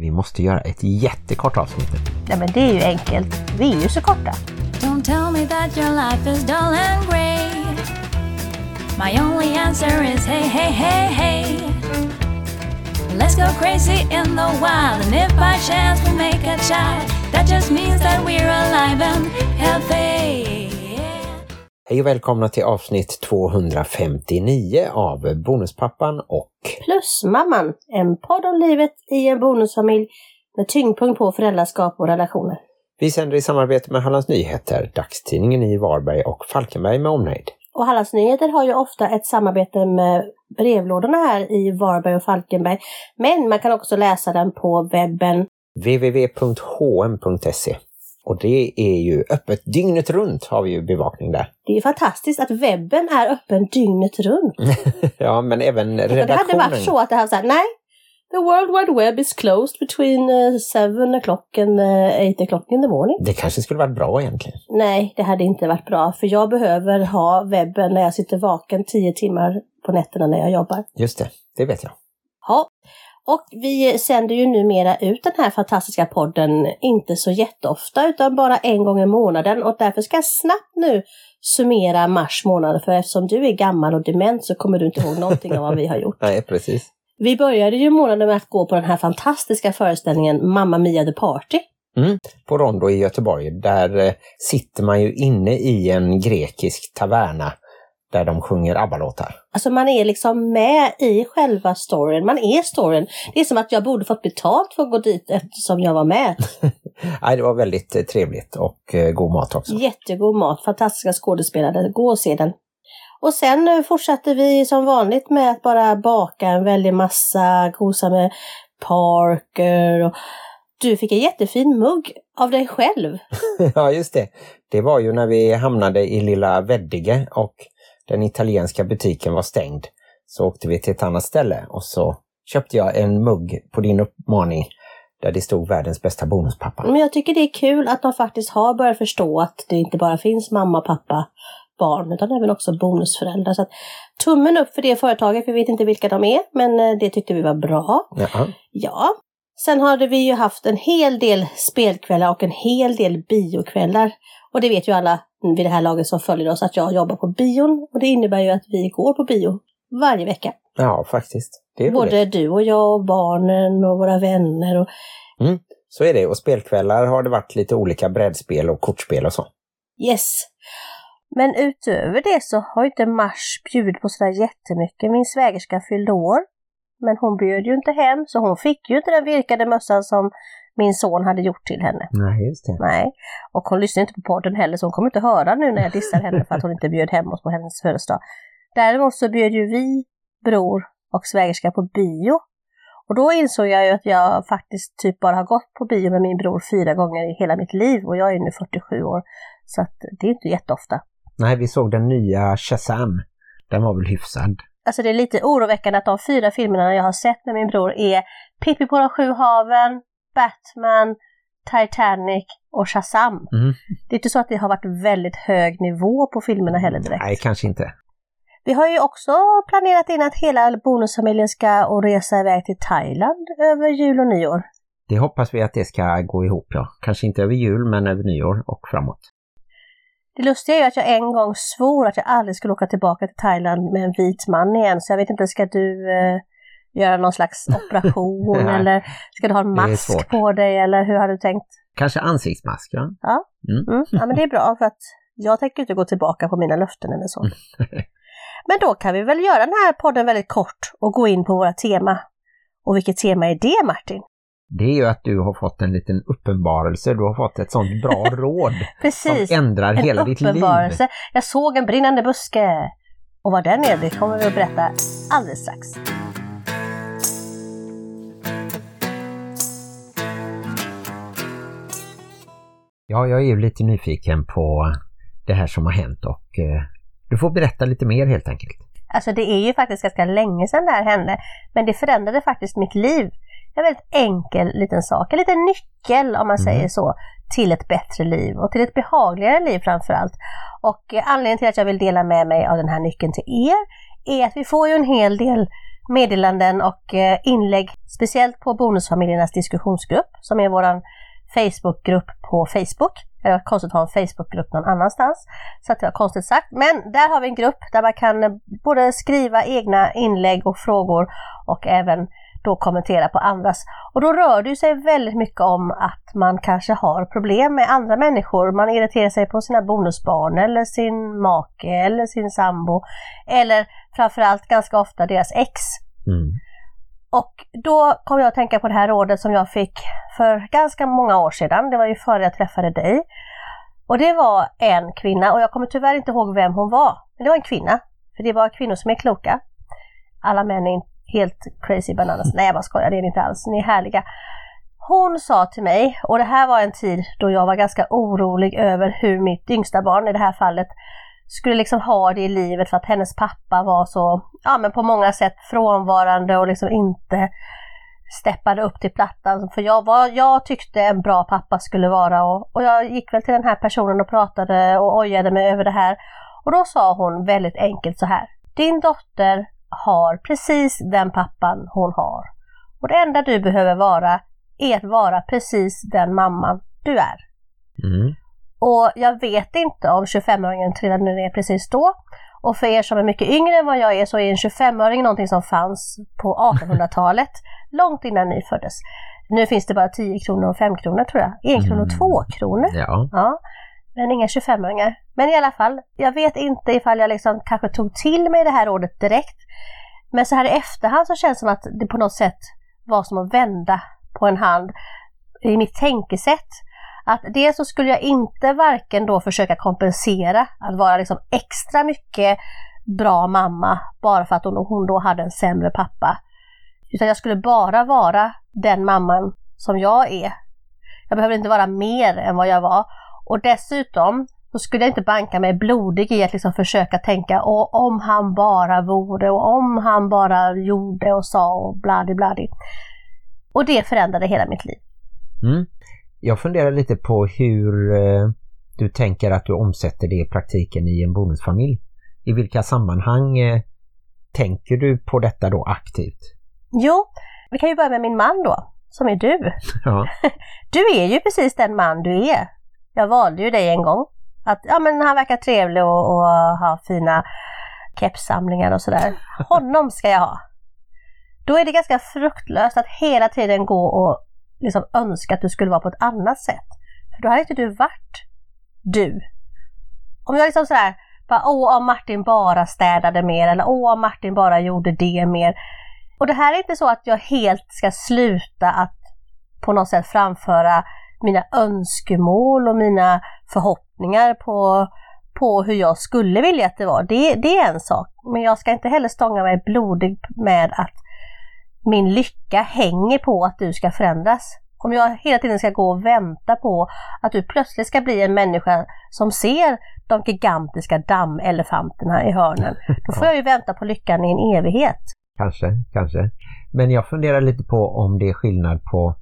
Vi måste göra ett jättekort avsnitt. Nej men det är ju enkelt. Vi är ju så korta. Don't tell me that your life is dull and grey. My only answer is hey, hey, hey, hey. Let's go crazy in the wild, and if by chance we make a child, that just means that we're alive and healthy. Hej och välkomna till avsnitt 259 av Bonuspappan och Plusmamman, en podd om livet i en bonusfamilj med tyngdpunkt på föräldraskap och relationer. vi sänder i samarbete med Hallands Nyheter, dagstidningen i Varberg och Falkenberg med omnejd. Och Hallands Nyheter har ju ofta ett samarbete med brevlådorna här i Varberg och Falkenberg. Men man kan också läsa den på webben. www.hm.se och det är ju öppet dygnet runt har vi ju bevakning där. Det är fantastiskt att webben är öppen dygnet runt. ja, men även Och det hade redaktionen. varit så att det hade sagt nej, the world wide web is closed between 7 o'clock and 8 o'clock in the morning. Det kanske skulle varit bra egentligen. Nej, det hade inte varit bra för jag behöver ha webben när jag sitter vaken 10 timmar på nätterna när jag jobbar. Just det, det vet jag. Ja, och vi sänder ju numera ut den här fantastiska podden inte så jätteofta utan bara en gång i månaden och därför ska jag snabbt nu summera mars månad för eftersom du är gammal och dement så kommer du inte ihåg någonting av vad vi har gjort. Nej, precis. Vi började ju månaden med att gå på den här fantastiska föreställningen Mamma Mia the Party. Mm. På Rondo i Göteborg, där eh, sitter man ju inne i en grekisk taverna där de sjunger ABBA-låtar. Alltså man är liksom med i själva storyn, man är storyn. Det är som att jag borde fått betalt för att gå dit eftersom jag var med. Nej, det var väldigt eh, trevligt och eh, god mat också. Jättegod mat, fantastiska skådespelare, gå och se den. Och sen eh, fortsatte vi som vanligt med att bara baka en väldig massa, gosa med Parker och du fick en jättefin mugg av dig själv. ja, just det. Det var ju när vi hamnade i lilla Veddige och den italienska butiken var stängd. Så åkte vi till ett annat ställe och så köpte jag en mugg på din uppmaning där det stod världens bästa bonuspappa. Men jag tycker det är kul att de faktiskt har börjat förstå att det inte bara finns mamma, pappa, barn utan även också bonusföräldrar. Så att, tummen upp för det företaget, vi vet inte vilka de är, men eh, det tyckte vi var bra. Ja, Ja, sen hade vi ju haft en hel del spelkvällar och en hel del biokvällar. Och det vet ju alla vid det här laget som följer oss att jag jobbar på bion och det innebär ju att vi går på bio varje vecka. ja faktiskt. Både du och jag och barnen och våra vänner. Och... Mm, så är det. Och spelkvällar har det varit lite olika brädspel och kortspel och så. Yes! Men utöver det så har inte Mars bjudit på sådär jättemycket. Min svägerska fyllde år. Men hon bjöd ju inte hem så hon fick ju inte den virkade mössan som min son hade gjort till henne. Nej, just det. Nej, och hon lyssnar inte på podden heller så hon kommer inte höra nu när jag dissar henne för att hon inte bjöd hem oss på hennes födelsedag. Däremot så bjöd ju vi, bror och svägerska på bio. Och då insåg jag ju att jag faktiskt typ bara har gått på bio med min bror fyra gånger i hela mitt liv och jag är nu 47 år. Så att det är inte jätteofta. Nej, vi såg den nya Shazam. Den var väl hyfsad. Alltså det är lite oroväckande att de fyra filmerna jag har sett med min bror är Pippi på de sju haven, Batman, Titanic och Shazam. Mm. Det är inte så att det har varit väldigt hög nivå på filmerna heller direkt. Nej, kanske inte. Vi har ju också planerat in att hela bonusfamiljen ska och resa iväg till Thailand över jul och nyår. Det hoppas vi att det ska gå ihop, ja. Kanske inte över jul, men över nyår och framåt. Det lustiga är ju att jag en gång svor att jag aldrig skulle åka tillbaka till Thailand med en vit man igen, så jag vet inte, ska du eh, göra någon slags operation eller ska du ha en mask på dig eller hur har du tänkt? Kanske ansiktsmask, ja. Ja, Mm. mm. ja men det är bra för att jag tänker inte gå tillbaka på mina löften eller så. Men då kan vi väl göra den här podden väldigt kort och gå in på våra tema. Och vilket tema är det Martin? Det är ju att du har fått en liten uppenbarelse. Du har fått ett sånt bra råd Precis, som ändrar hela en ditt liv. uppenbarelse. Jag såg en brinnande buske. Och vad den är, det kommer vi att berätta alldeles strax. Ja, jag är ju lite nyfiken på det här som har hänt och eh, du får berätta lite mer helt enkelt. Alltså det är ju faktiskt ganska länge sedan det här hände. Men det förändrade faktiskt mitt liv. En väldigt enkel liten sak, en liten nyckel om man säger så, till ett bättre liv och till ett behagligare liv framför allt. Och anledningen till att jag vill dela med mig av den här nyckeln till er är att vi får ju en hel del meddelanden och eh, inlägg, speciellt på Bonusfamiljernas diskussionsgrupp som är vår Facebookgrupp på Facebook. Det var konstigt att ha en Facebookgrupp någon annanstans, så att det var konstigt sagt. Men där har vi en grupp där man kan eh, både skriva egna inlägg och frågor och även då kommentera på andras. Och då rör det sig väldigt mycket om att man kanske har problem med andra människor. Man irriterar sig på sina bonusbarn eller sin make eller sin sambo. Eller framförallt ganska ofta deras ex. Mm. Och då kom jag att tänka på det här rådet som jag fick för ganska många år sedan. Det var ju före jag träffade dig. Och det var en kvinna och jag kommer tyvärr inte ihåg vem hon var. Men det var en kvinna. För det var kvinnor som är kloka. Alla män är helt crazy bananas. Nej jag bara skojar, det är ni inte alls. Ni är härliga. Hon sa till mig, och det här var en tid då jag var ganska orolig över hur mitt yngsta barn i det här fallet skulle liksom ha det i livet för att hennes pappa var så, ja men på många sätt frånvarande och liksom inte steppade upp till plattan för jag, vad jag tyckte en bra pappa skulle vara och, och jag gick väl till den här personen och pratade och ojade mig över det här och då sa hon väldigt enkelt så här. Din dotter har precis den pappan hon har. Och det enda du behöver vara är att vara precis den mamman du är. Mm. Och jag vet inte om 25-öringen trillade ner precis då. Och för er som är mycket yngre än vad jag är så är en 25-öring någonting som fanns på 1800-talet, långt innan ni föddes. Nu finns det bara 10 kronor och 5 kronor tror jag. 1 kronor och 2 kronor. Ja. Ja, men inga 25-öringar. Men i alla fall, jag vet inte ifall jag liksom kanske tog till mig det här ordet direkt. Men så här i efterhand så känns det som att det på något sätt var som att vända på en hand i mitt tänkesätt. Att dels så skulle jag inte varken då försöka kompensera att vara liksom extra mycket bra mamma bara för att hon, hon då hade en sämre pappa. Utan jag skulle bara vara den mamman som jag är. Jag behöver inte vara mer än vad jag var. Och dessutom så skulle jag inte banka mig blodig i att liksom försöka tänka och om han bara vore och om han bara gjorde och sa och bladi bladi. Och det förändrade hela mitt liv. Mm. Jag funderar lite på hur eh, du tänker att du omsätter det i praktiken i en bonusfamilj. I vilka sammanhang eh, tänker du på detta då aktivt? Jo, vi kan ju börja med min man då, som är du. Ja. Du är ju precis den man du är. Jag valde ju dig en gång. Att ja, men han verkar trevlig och, och ha fina kepssamlingar och sådär. Honom ska jag ha. Då är det ganska fruktlöst att hela tiden gå och liksom önska att du skulle vara på ett annat sätt. För då hade inte du varit du. Om jag liksom sådär, bara, åh om Martin bara städade mer eller åh om Martin bara gjorde det mer. Och det här är inte så att jag helt ska sluta att på något sätt framföra mina önskemål och mina förhoppningar på, på hur jag skulle vilja att det var. Det, det är en sak. Men jag ska inte heller stånga mig blodig med att min lycka hänger på att du ska förändras. Om jag hela tiden ska gå och vänta på att du plötsligt ska bli en människa som ser de gigantiska dammelefanterna i hörnen, då får jag ju vänta på lyckan i en evighet. Kanske, kanske. Men jag funderar lite på om det är skillnad på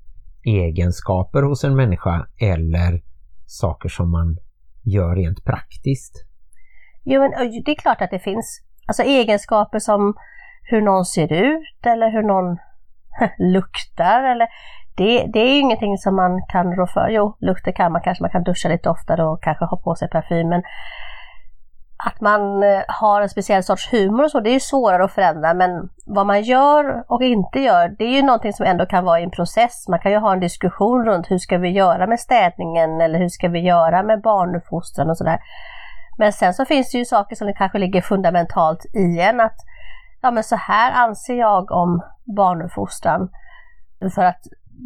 egenskaper hos en människa eller saker som man gör rent praktiskt. Jo, men det är klart att det finns alltså egenskaper som hur någon ser ut eller hur någon luktar. Eller det, det är ju ingenting som man kan rå för. Jo, lukter kan man kanske, man kan duscha lite oftare och kanske ha på sig parfym. Men att man eh, har en speciell sorts humor och så, det är ju svårare att förändra. Men vad man gör och inte gör, det är ju någonting som ändå kan vara i en process. Man kan ju ha en diskussion runt hur ska vi göra med städningen eller hur ska vi göra med barnuppfostran och sådär. Men sen så finns det ju saker som det kanske ligger fundamentalt i en. att ja men så här anser jag om barnuppfostran. För att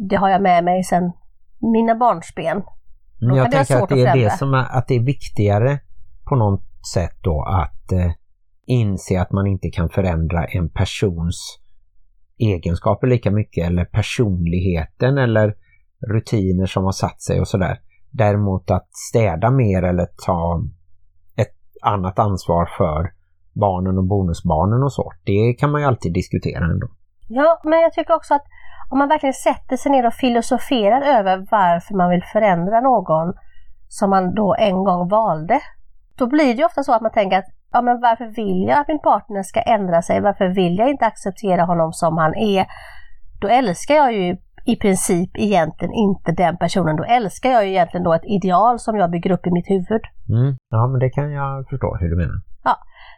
det har jag med mig sedan mina barnsben. Men jag tänker att det är det som är, att det är viktigare på något sätt då att eh, inse att man inte kan förändra en persons egenskaper lika mycket eller personligheten eller rutiner som har satt sig och sådär. Däremot att städa mer eller ta ett annat ansvar för barnen och bonusbarnen och så. Det kan man ju alltid diskutera ändå. Ja, men jag tycker också att om man verkligen sätter sig ner och filosoferar över varför man vill förändra någon som man då en gång valde, då blir det ofta så att man tänker att ja men varför vill jag att min partner ska ändra sig? Varför vill jag inte acceptera honom som han är? Då älskar jag ju i princip egentligen inte den personen. Då älskar jag ju egentligen då ett ideal som jag bygger upp i mitt huvud. Mm. Ja, men det kan jag förstå hur du menar.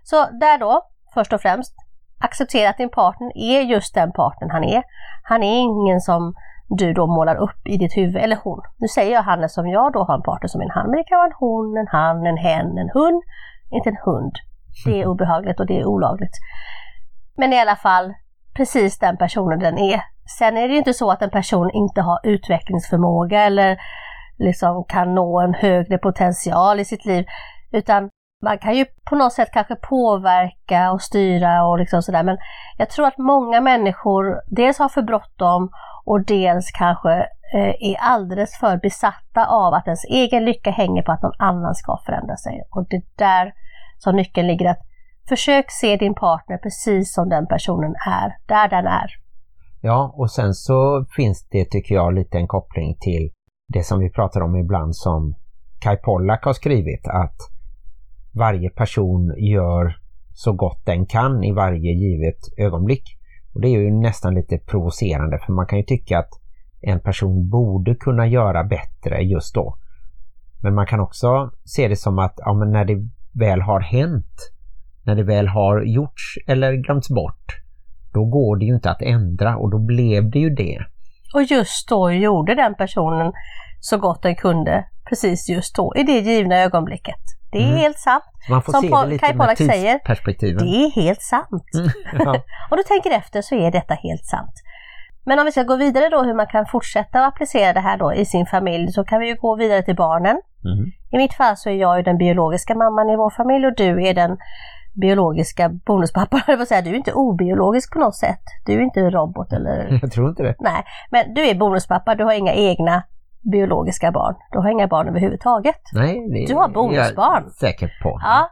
Så där då, först och främst, acceptera att din partner är just den partnern han är. Han är ingen som du då målar upp i ditt huvud, eller hon. Nu säger jag han som jag då har en partner som en han, men det kan vara en hon, en han, en hen, en hund, inte en hund. Det är obehagligt och det är olagligt. Men i alla fall, precis den personen den är. Sen är det ju inte så att en person inte har utvecklingsförmåga eller liksom kan nå en högre potential i sitt liv, utan man kan ju på något sätt kanske påverka och styra och liksom sådär men jag tror att många människor dels har för bråttom och dels kanske eh, är alldeles för besatta av att ens egen lycka hänger på att någon annan ska förändra sig. Och det är där som nyckeln ligger. att Försök se din partner precis som den personen är, där den är. Ja, och sen så finns det tycker jag lite en koppling till det som vi pratar om ibland som Kai Pollak har skrivit att varje person gör så gott den kan i varje givet ögonblick. Och det är ju nästan lite provocerande för man kan ju tycka att en person borde kunna göra bättre just då. Men man kan också se det som att ja, men när det väl har hänt, när det väl har gjorts eller glömts bort, då går det ju inte att ändra och då blev det ju det. Och just då gjorde den personen så gott den kunde, precis just då, i det givna ögonblicket. Det är mm. helt sant. Man får Som se det lite Kai säger, det är helt sant. Mm, ja. och du tänker efter så är detta helt sant. Men om vi ska gå vidare då hur man kan fortsätta att applicera det här då i sin familj så kan vi ju gå vidare till barnen. Mm. I mitt fall så är jag ju den biologiska mamman i vår familj och du är den biologiska bonuspappan. Jag vill säga, du är inte obiologisk på något sätt. Du är inte en robot eller... Jag tror inte det. Nej, men du är bonuspappa, du har inga egna biologiska barn. Du har inga barn överhuvudtaget. Nej, det du har bonusbarn. Jag säker på. Ja.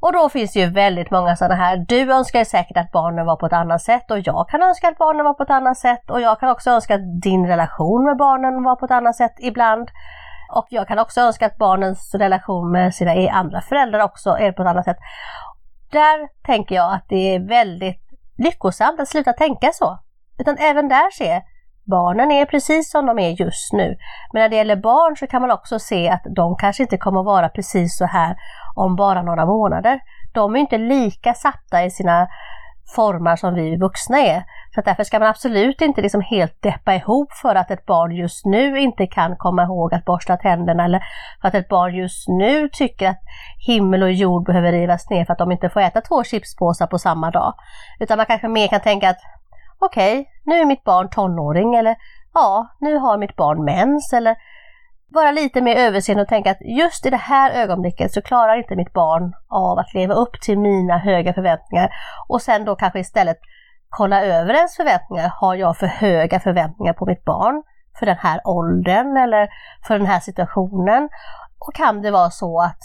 Och då finns det ju väldigt många sådana här. Du önskar säkert att barnen var på ett annat sätt och jag kan önska att barnen var på ett annat sätt och jag kan också önska att din relation med barnen var på ett annat sätt ibland. Och jag kan också önska att barnens relation med sina e- andra föräldrar också är på ett annat sätt. Där tänker jag att det är väldigt lyckosamt att sluta tänka så. Utan även där se Barnen är precis som de är just nu. Men när det gäller barn så kan man också se att de kanske inte kommer att vara precis så här om bara några månader. De är inte lika satta i sina formar som vi vuxna är. Så därför ska man absolut inte liksom helt deppa ihop för att ett barn just nu inte kan komma ihåg att borsta tänderna eller för att ett barn just nu tycker att himmel och jord behöver rivas ner för att de inte får äta två chipspåsar på samma dag. Utan man kanske mer kan tänka att okej, okay, nu är mitt barn tonåring eller ja, nu har mitt barn mens eller vara lite mer överseende och tänka att just i det här ögonblicket så klarar inte mitt barn av att leva upp till mina höga förväntningar och sen då kanske istället kolla över ens förväntningar. Har jag för höga förväntningar på mitt barn för den här åldern eller för den här situationen? Och kan det vara så att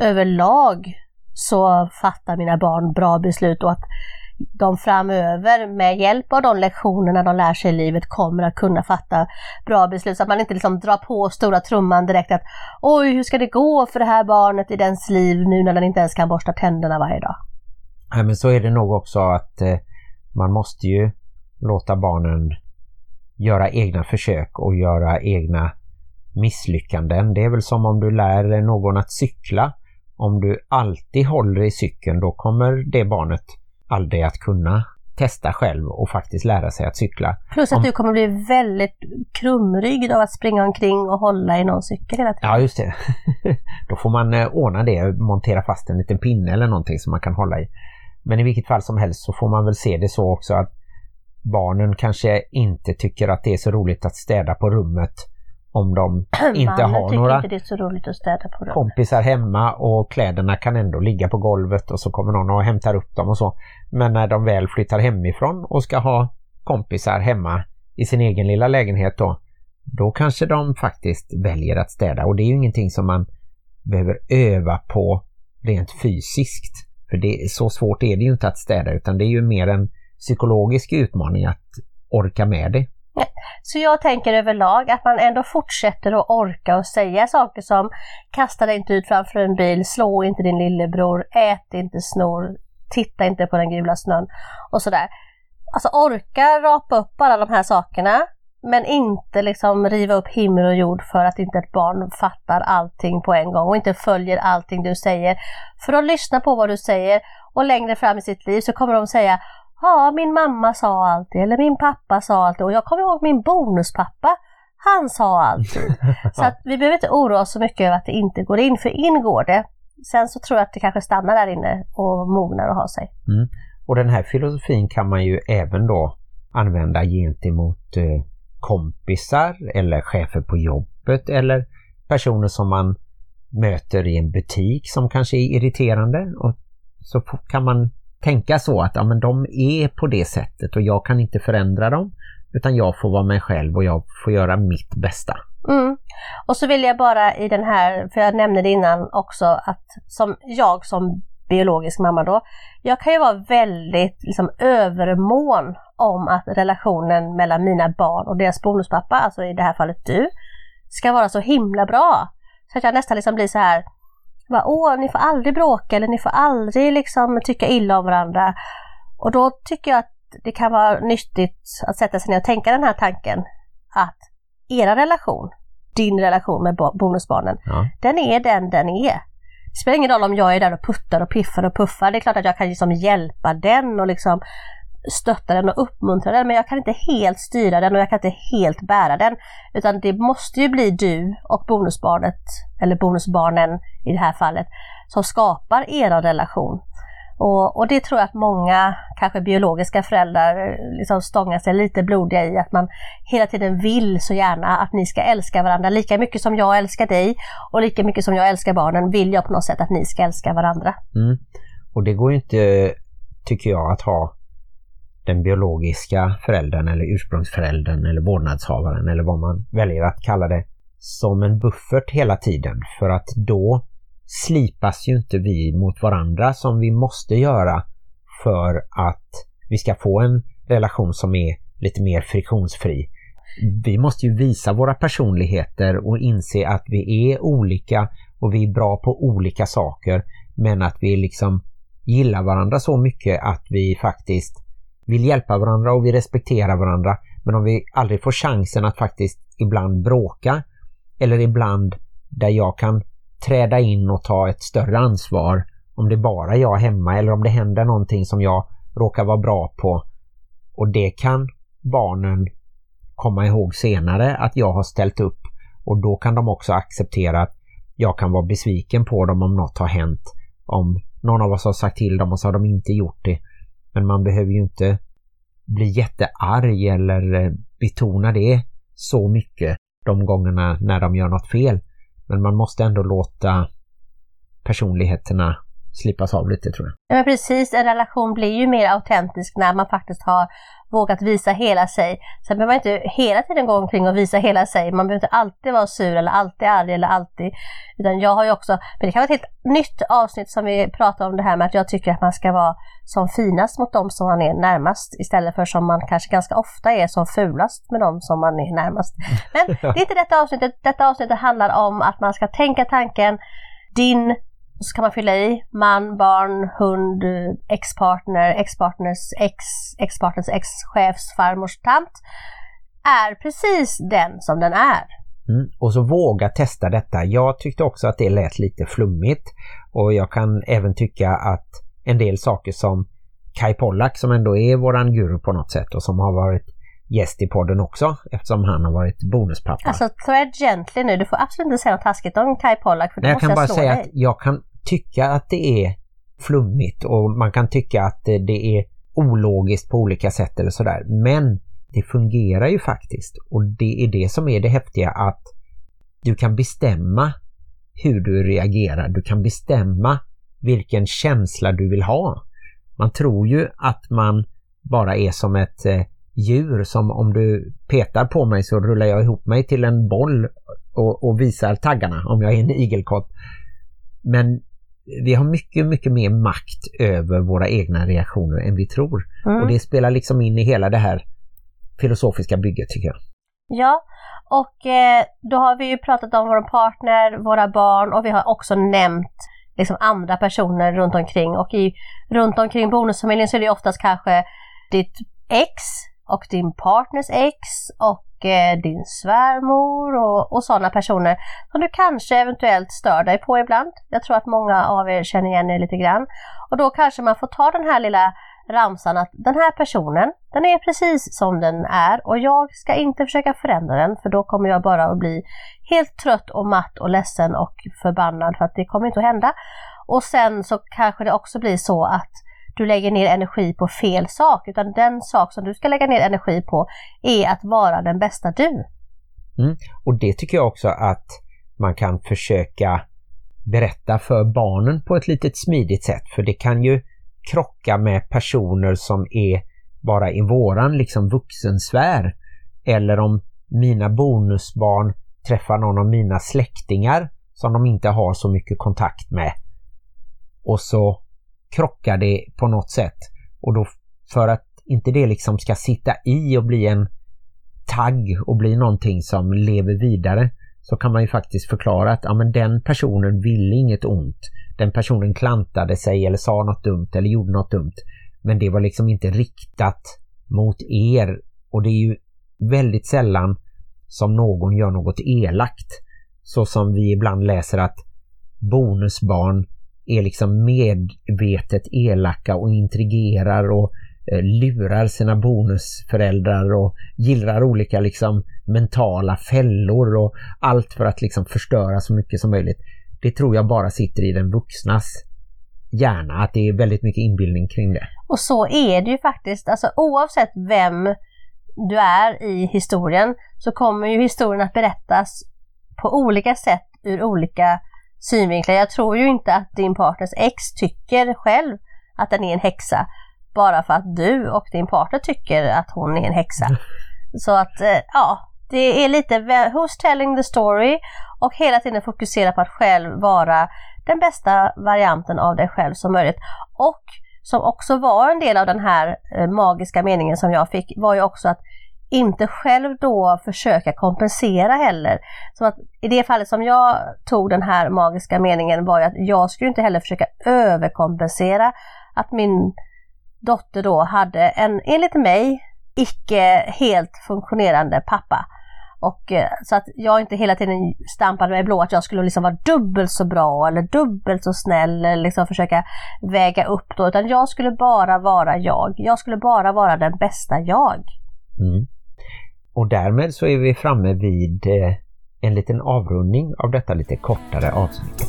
överlag så fattar mina barn bra beslut och att de framöver med hjälp av de lektionerna de lär sig i livet kommer att kunna fatta bra beslut så att man inte liksom drar på stora trumman direkt att oj, hur ska det gå för det här barnet i dens liv nu när den inte ens kan borsta tänderna varje dag? Nej, men så är det nog också att eh, man måste ju låta barnen göra egna försök och göra egna misslyckanden. Det är väl som om du lär någon att cykla. Om du alltid håller i cykeln då kommer det barnet aldrig att kunna testa själv och faktiskt lära sig att cykla. Plus att Om... du kommer bli väldigt krumryggd av att springa omkring och hålla i någon cykel hela tiden. Ja, just det. Då får man eh, ordna det, montera fast en liten pinne eller någonting som man kan hålla i. Men i vilket fall som helst så får man väl se det så också att barnen kanske inte tycker att det är så roligt att städa på rummet om de inte har några inte det är så roligt att städa på kompisar hemma och kläderna kan ändå ligga på golvet och så kommer någon och hämtar upp dem och så. Men när de väl flyttar hemifrån och ska ha kompisar hemma i sin egen lilla lägenhet då, då kanske de faktiskt väljer att städa och det är ju ingenting som man behöver öva på rent fysiskt. För det, så svårt är det ju inte att städa utan det är ju mer en psykologisk utmaning att orka med det. Så jag tänker överlag att man ändå fortsätter att orka och säga saker som kasta dig inte ut framför en bil, slå inte din lillebror, ät inte snor, titta inte på den gula snön och sådär. Alltså orka rapa upp alla de här sakerna men inte liksom riva upp himmel och jord för att inte ett barn fattar allting på en gång och inte följer allting du säger. För att lyssna på vad du säger och längre fram i sitt liv så kommer de säga Ja, min mamma sa alltid eller min pappa sa alltid och jag kommer ihåg min bonuspappa. Han sa alltid. Så att vi behöver inte oroa oss så mycket över att det inte går in, för in går det. Sen så tror jag att det kanske stannar där inne och mognar och har sig. Mm. Och den här filosofin kan man ju även då använda gentemot eh, kompisar eller chefer på jobbet eller personer som man möter i en butik som kanske är irriterande. Och så kan man tänka så att ja, men de är på det sättet och jag kan inte förändra dem utan jag får vara mig själv och jag får göra mitt bästa. Mm. Och så vill jag bara i den här, för jag nämnde det innan också, att som jag som biologisk mamma då, jag kan ju vara väldigt liksom, övermån om att relationen mellan mina barn och deras bonuspappa, alltså i det här fallet du, ska vara så himla bra. Så att jag nästan liksom blir så här, bara, Åh, ni får aldrig bråka eller ni får aldrig liksom tycka illa om varandra. Och då tycker jag att det kan vara nyttigt att sätta sig ner och tänka den här tanken att era relation, din relation med bonusbarnen, Ja. den är den den är. Det spelar ingen roll om jag är där och puttar och piffar och puffar. Det är klart att jag kan liksom hjälpa den och liksom stötta den och uppmuntra den men jag kan inte helt styra den och jag kan inte helt bära den. Utan det måste ju bli du och bonusbarnet, eller bonusbarnen i det här fallet, som skapar er relation. Och, och, det tror jag att många, kanske biologiska föräldrar, liksom stångar sig lite blodiga i. Att man hela tiden vill så gärna att ni ska älska varandra. Lika mycket som jag älskar dig och lika mycket som jag älskar barnen vill jag på något sätt att ni ska älska varandra. Mm. Och det går ju inte, tycker jag, att ha den biologiska föräldern eller ursprungsföräldern eller vårdnadshavaren eller vad man väljer att kalla det som en buffert hela tiden. För att då slipas ju inte vi mot varandra som vi måste göra för att vi ska få en relation som är lite mer friktionsfri. Vi måste ju visa våra personligheter och inse att vi är olika och vi är bra på olika saker men att vi liksom gillar varandra så mycket att vi faktiskt vill hjälpa varandra och vi respekterar varandra. Men om vi aldrig får chansen att faktiskt ibland bråka eller ibland där jag kan träda in och ta ett större ansvar om det bara är jag hemma eller om det händer någonting som jag råkar vara bra på och det kan barnen komma ihåg senare att jag har ställt upp och då kan de också acceptera att jag kan vara besviken på dem om något har hänt. Om någon av oss har sagt till dem och så har de inte gjort det. Men man behöver ju inte bli jättearg eller eh, betona det så mycket de gångerna när de gör något fel. Men man måste ändå låta personligheterna slipas av lite tror jag. Ja, men precis, en relation blir ju mer autentisk när man faktiskt har vågat visa hela sig. Sen behöver man inte hela tiden gå omkring och visa hela sig. Man behöver inte alltid vara sur eller alltid arg eller alltid. Utan jag har ju också, men det kan vara ett helt nytt avsnitt som vi pratar om det här med att jag tycker att man ska vara som finast mot dem som man är närmast istället för som man kanske ganska ofta är som fulast med dem som man är närmast. Men det är inte detta avsnittet. Detta avsnittet handlar om att man ska tänka tanken din och så kan man fylla i man, barn, hund, ex-partner, ex-partners ex, ex-partners ex-chefs farmors tant är precis den som den är. Mm. Och så våga testa detta. Jag tyckte också att det lät lite flummigt och jag kan även tycka att en del saker som Kai Pollak som ändå är våran guru på något sätt och som har varit gäst i podden också eftersom han har varit bonuspappa. Alltså tread gently nu, du får absolut inte säga något taskigt om Kai Pollak för då Nej, jag måste kan bara säga dig. att jag kan tycka att det är flummigt och man kan tycka att det är ologiskt på olika sätt eller sådär. Men det fungerar ju faktiskt och det är det som är det häftiga att du kan bestämma hur du reagerar. Du kan bestämma vilken känsla du vill ha. Man tror ju att man bara är som ett eh, djur som om du petar på mig så rullar jag ihop mig till en boll och, och visar taggarna om jag är en igelkott. Men vi har mycket, mycket mer makt över våra egna reaktioner än vi tror. Mm. Och det spelar liksom in i hela det här filosofiska bygget tycker jag. Ja, och eh, då har vi ju pratat om vår partner, våra barn och vi har också nämnt liksom andra personer runt omkring och i, runt omkring bonusfamiljen så är det oftast kanske ditt ex och din partners ex och eh, din svärmor och, och sådana personer som du kanske eventuellt stör dig på ibland. Jag tror att många av er känner igen er lite grann. Och då kanske man får ta den här lilla ramsan att den här personen, den är precis som den är och jag ska inte försöka förändra den för då kommer jag bara att bli helt trött och matt och ledsen och förbannad för att det kommer inte att hända. Och sen så kanske det också blir så att du lägger ner energi på fel sak utan den sak som du ska lägga ner energi på är att vara den bästa du. Mm. Och det tycker jag också att man kan försöka berätta för barnen på ett litet smidigt sätt för det kan ju krocka med personer som är bara i våran liksom vuxensfär. Eller om mina bonusbarn träffar någon av mina släktingar som de inte har så mycket kontakt med. Och så krockar det på något sätt. Och då för att inte det liksom ska sitta i och bli en tagg och bli någonting som lever vidare så kan man ju faktiskt förklara att ja, men den personen ville inget ont den personen klantade sig eller sa något dumt eller gjorde något dumt. Men det var liksom inte riktat mot er. Och det är ju väldigt sällan som någon gör något elakt. Så som vi ibland läser att bonusbarn är liksom medvetet elaka och intrigerar och eh, lurar sina bonusföräldrar och gillrar olika liksom mentala fällor och allt för att liksom förstöra så mycket som möjligt det tror jag bara sitter i den vuxnas hjärna, att det är väldigt mycket inbildning kring det. Och så är det ju faktiskt, alltså oavsett vem du är i historien så kommer ju historien att berättas på olika sätt ur olika synvinklar. Jag tror ju inte att din partners ex tycker själv att den är en häxa bara för att du och din partner tycker att hon är en häxa. Så att, eh, ja, det är lite who's telling the story och hela tiden fokusera på att själv vara den bästa varianten av dig själv som möjligt. Och som också var en del av den här eh, magiska meningen som jag fick var ju också att inte själv då försöka kompensera heller. Så att I det fallet som jag tog den här magiska meningen var ju att jag skulle inte heller försöka överkompensera att min dotter då hade en, enligt mig, icke helt funktionerande pappa. Och, eh, så att jag inte hela tiden stampade mig blå att jag skulle liksom vara dubbelt så bra eller dubbelt så snäll eller liksom försöka väga upp då. Utan jag skulle bara vara jag. Jag skulle bara vara den bästa jag. Mm. Och därmed så är vi framme vid eh, en liten avrundning av detta lite kortare avsnitt.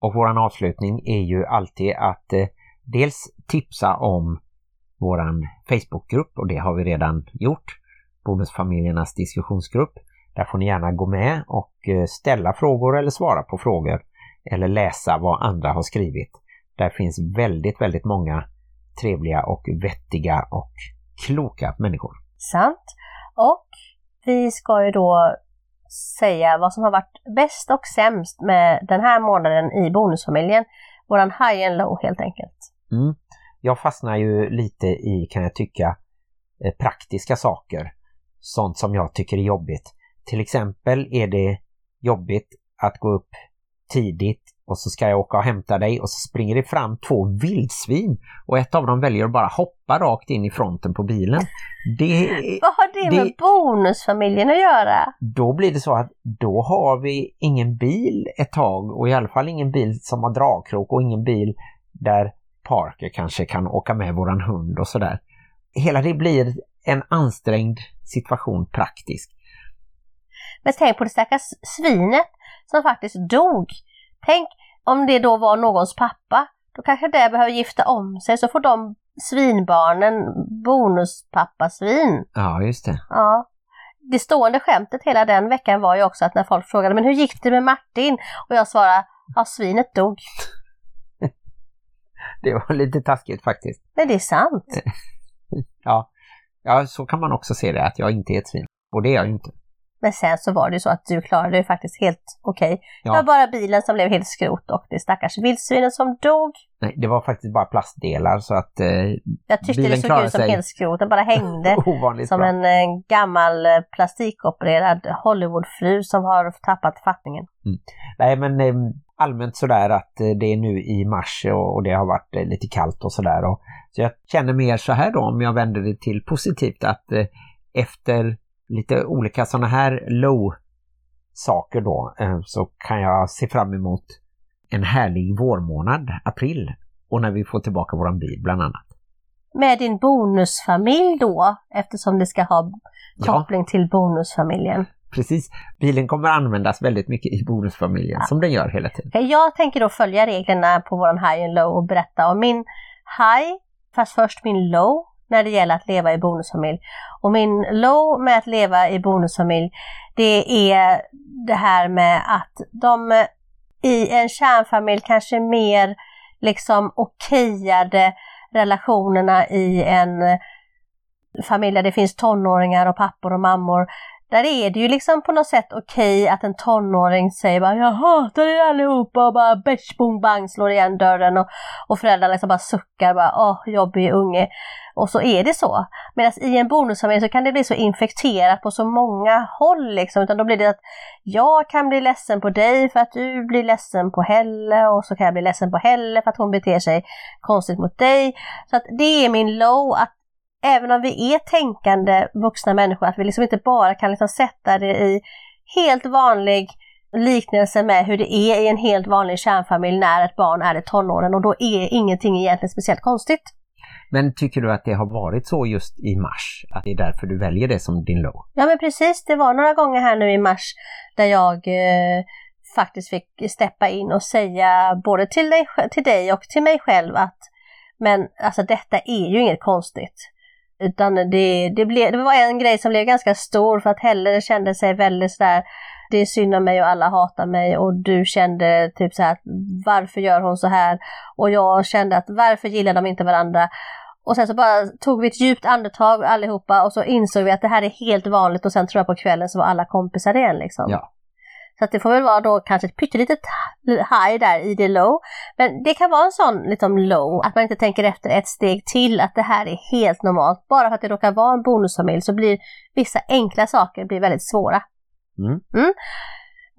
Och våran avslutning är ju alltid att eh, dels tipsa om våran Facebookgrupp och det har vi redan gjort. Bonusfamiljernas diskussionsgrupp. Där får ni gärna gå med och eh, ställa frågor eller svara på frågor eller läsa vad andra har skrivit. Där finns väldigt, väldigt många trevliga och vettiga och kloka människor. Sant. Och vi ska ju då säga vad som har varit bäst och sämst med den här månaden i bonusfamiljen. Våran high and low helt enkelt. Mm. Jag fastnar ju lite i, kan jag tycka, eh, praktiska saker. Sånt som jag tycker är jobbigt. Till exempel är det jobbigt att gå upp tidigt och så ska jag åka och hämta dig och så springer det fram två vildsvin och ett av dem väljer att bara hoppa rakt in i fronten på bilen. Det, Vad har det, det med bonusfamiljen att göra? Då blir det så att då har vi ingen bil ett tag och i alla fall ingen bil som har dragkrok och ingen bil där Parker kanske kan åka med våran hund och sådär. Hela det blir en ansträngd situation praktiskt. Men tänk på det stackars svinet som faktiskt dog. Tänk om det då var någons pappa. Då kanske det behöver gifta om sig så får de svinbarnen bonuspappasvin. Ja, just det. Ja. Det stående skämtet hela den veckan var ju också att när folk frågade men hur gick det med Martin? Och jag svarade, ja svinet dog. det var lite taskigt faktiskt. Men det är sant. ja. ja, så kan man också se det, att jag inte är ett svin. Och det är jag ju inte. Men sen så var det ju så att du klarade det faktiskt helt okej. Ja. Det var bara bilen som blev helt skrot och det stackars vildsvinen som dog. Nej, det var faktiskt bara plastdelar så att eh, Jag tyckte Bilen det såg ut som sig. helt skrot, den bara hängde. som bra. en eh, gammal eh, plastikopererad Hollywoodfru som har tappat fattningen. Nej men eh, allmänt sådär att eh, det är nu i mars och, det har varit lite kallt och sådär. Så jag känner mer så här då om jag vänder det till positivt att efter lite olika sådana här low saker då eh, så kan jag se fram emot en härlig vårmånad, april. Och när vi får tillbaka våran bil bland annat. Med din bonusfamilj då, eftersom det ska ha Ja. koppling till bonusfamiljen. Precis, bilen kommer användas väldigt mycket i bonusfamiljen som den gör hela tiden. Okej, Jag tänker då följa reglerna på våran high and low och berätta om min high, fast först min low när det gäller att leva i bonusfamilj. Och min low med att leva i bonusfamilj, det är det här med att de i en kärnfamilj kanske mer liksom okejade relationerna i en familj där det finns tonåringar och pappor och mammor. Där är det ju liksom på något sätt okej att en tonåring säger bara jag hatar er allihopa och bara bäsch bong bang slår igen dörren och, och föräldrarna liksom bara suckar bara åh jobbig unge. Och så är det så. Medan i en bonusfamilj så kan det bli så infekterat på så många håll liksom. Utan då blir det att jag kan bli ledsen på dig för att du blir ledsen på Helle och så kan jag bli ledsen på Helle för att hon beter sig konstigt mot dig. Så att det är min low att även om vi är tänkande vuxna människor, att vi liksom inte bara kan liksom sätta det i helt vanlig liknelse med hur det är i en helt vanlig kärnfamilj när ett barn är i tonåren och då är ingenting egentligen speciellt konstigt. Men tycker du att det har varit så just i mars? Att det är därför du väljer det som din low? Ja men precis, det var några gånger här nu i mars där jag eh, faktiskt fick steppa in och säga både till dig, till dig och till mig själv att men alltså detta är ju inget konstigt. Utan det, det, blev, det var en grej som blev ganska stor för att Helle kände sig väldigt sådär det är synd om mig och alla hatar mig och du kände typ så här varför gör hon så här? Och jag kände att varför gillar de inte varandra? Och sen så bara tog vi ett djupt andetag allihopa och så insåg vi att det här är helt vanligt och sen tror jag på kvällen så var alla kompisar igen liksom. Ja. Så att det får väl vara då kanske ett pyttelitet high där i det low. Men det kan vara en sån liksom low, att man inte tänker efter ett steg till att det här är helt normalt. Bara för att det råkar vara en bonusfamilj så blir vissa enkla saker blir väldigt svåra. Mm.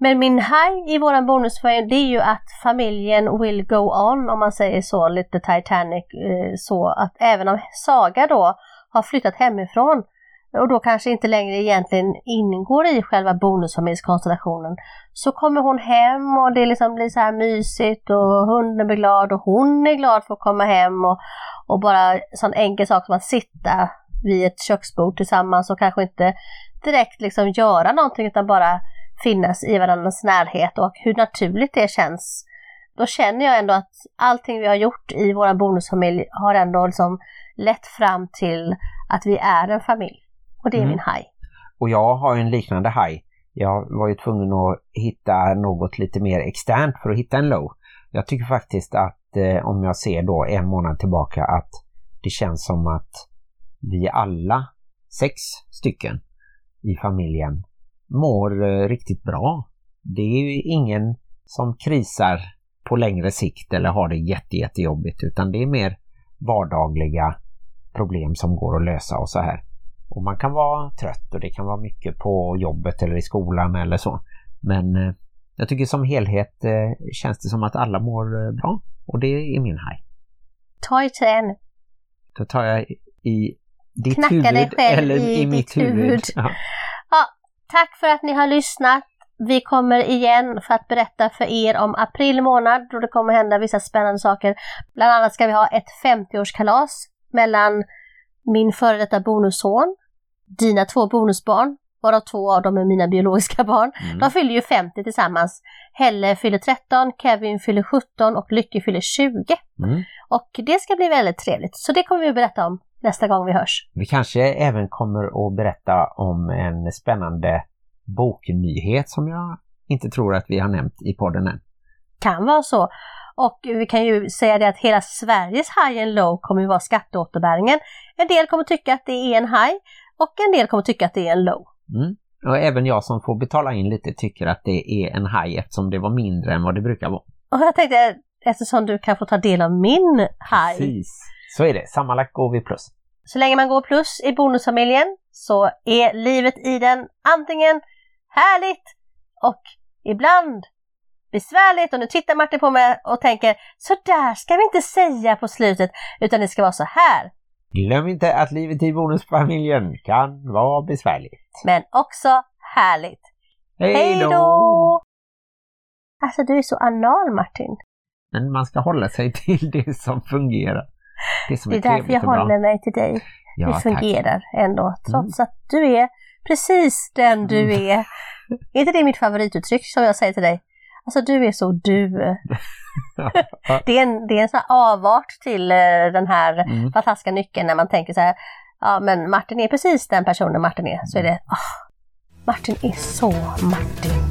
Men min high i våran bonusfamilj det är ju att familjen will go on om man säger så, lite Titanic eh, så att även om Saga då har flyttat hemifrån och då kanske inte längre egentligen ingår i själva bonusfamiljskonstellationen så kommer hon hem och det liksom blir så här mysigt och hunden blir glad och hon är glad för att komma hem och, och bara en sån enkel sak som att sitta vid ett köksbord tillsammans och kanske inte direkt liksom göra någonting utan bara finnas i varandras närhet och hur naturligt det känns. Då känner jag ändå att allting vi har gjort i vår bonusfamilj har ändå liksom lett fram till att vi är en familj. Och det är Mm. min haj. Och jag har en liknande high. Jag var ju tvungen att hitta något lite mer externt för att hitta en low. Jag tycker faktiskt att eh, om jag ser då en månad tillbaka att det känns som att vi alla, sex stycken i familjen, mår eh, riktigt bra. Det är ju ingen som krisar på längre sikt eller har det jätte, jättejobbigt utan det är mer vardagliga problem som går att lösa och så här. Och man kan vara trött och det kan vara mycket på jobbet eller i skolan eller så. Men eh, jag tycker som helhet eh, känns det som att alla mår eh, bra. Och det är min haj. Ta i trä Då tar jag i ditt Knacka huvud dig själv eller i i, mitt huvud. huvud. Ja. Tack för att ni har lyssnat. Vi kommer igen för att berätta för er om april månad då det kommer hända vissa spännande saker. Bland annat ska vi ha ett 50-årskalas mellan min före detta bonusson, dina två bonusbarn, varav två av dem är mina biologiska barn. Mm. De fyller ju 50 tillsammans. Helle fyller 13, Kevin fyller 17 och Lykke fyller 20. Mm. Och det ska bli väldigt trevligt. Så det kommer vi att berätta om nästa gång vi hörs. Vi kanske även kommer att berätta om en spännande boknyhet som jag inte tror att vi har nämnt i podden än. Kan vara så. Och vi kan ju säga det att hela Sveriges high and low kommer ju vara skatteåterbäringen. En del kommer tycka att det är en high och en del kommer tycka att det är en low. Mm. Och även jag som får betala in lite tycker att det är en haj eftersom det var mindre än vad det brukar vara. Och jag tänkte, eftersom du kan få ta del av min haj. Precis. Så är det. Sammanlagt går vi plus. Så länge man går plus i bonusfamiljen så är livet i den antingen härligt och ibland besvärligt. Och nu tittar Martin på mig och tänker, så där ska vi inte säga på slutet, utan det ska vara så här. Glöm inte att livet i bonusfamiljen kan vara besvärligt. Men också härligt. Hej då! Alltså du är så anal Martin. Men man ska hålla sig till det som fungerar. Det som Det är, är därför jag håller mig till dig. Ja, det tack. fungerar ändå, trots att du är precis den du Mm. är. Är inte det mitt favorituttryck som jag säger till dig? Alltså du är så du. det, är en, det är en sån avart till eh, den här Mm. fantastiska nyckeln när man tänker så här, ja men Martin är precis den personen Martin är. Så är det, ah, Martin är så Martin.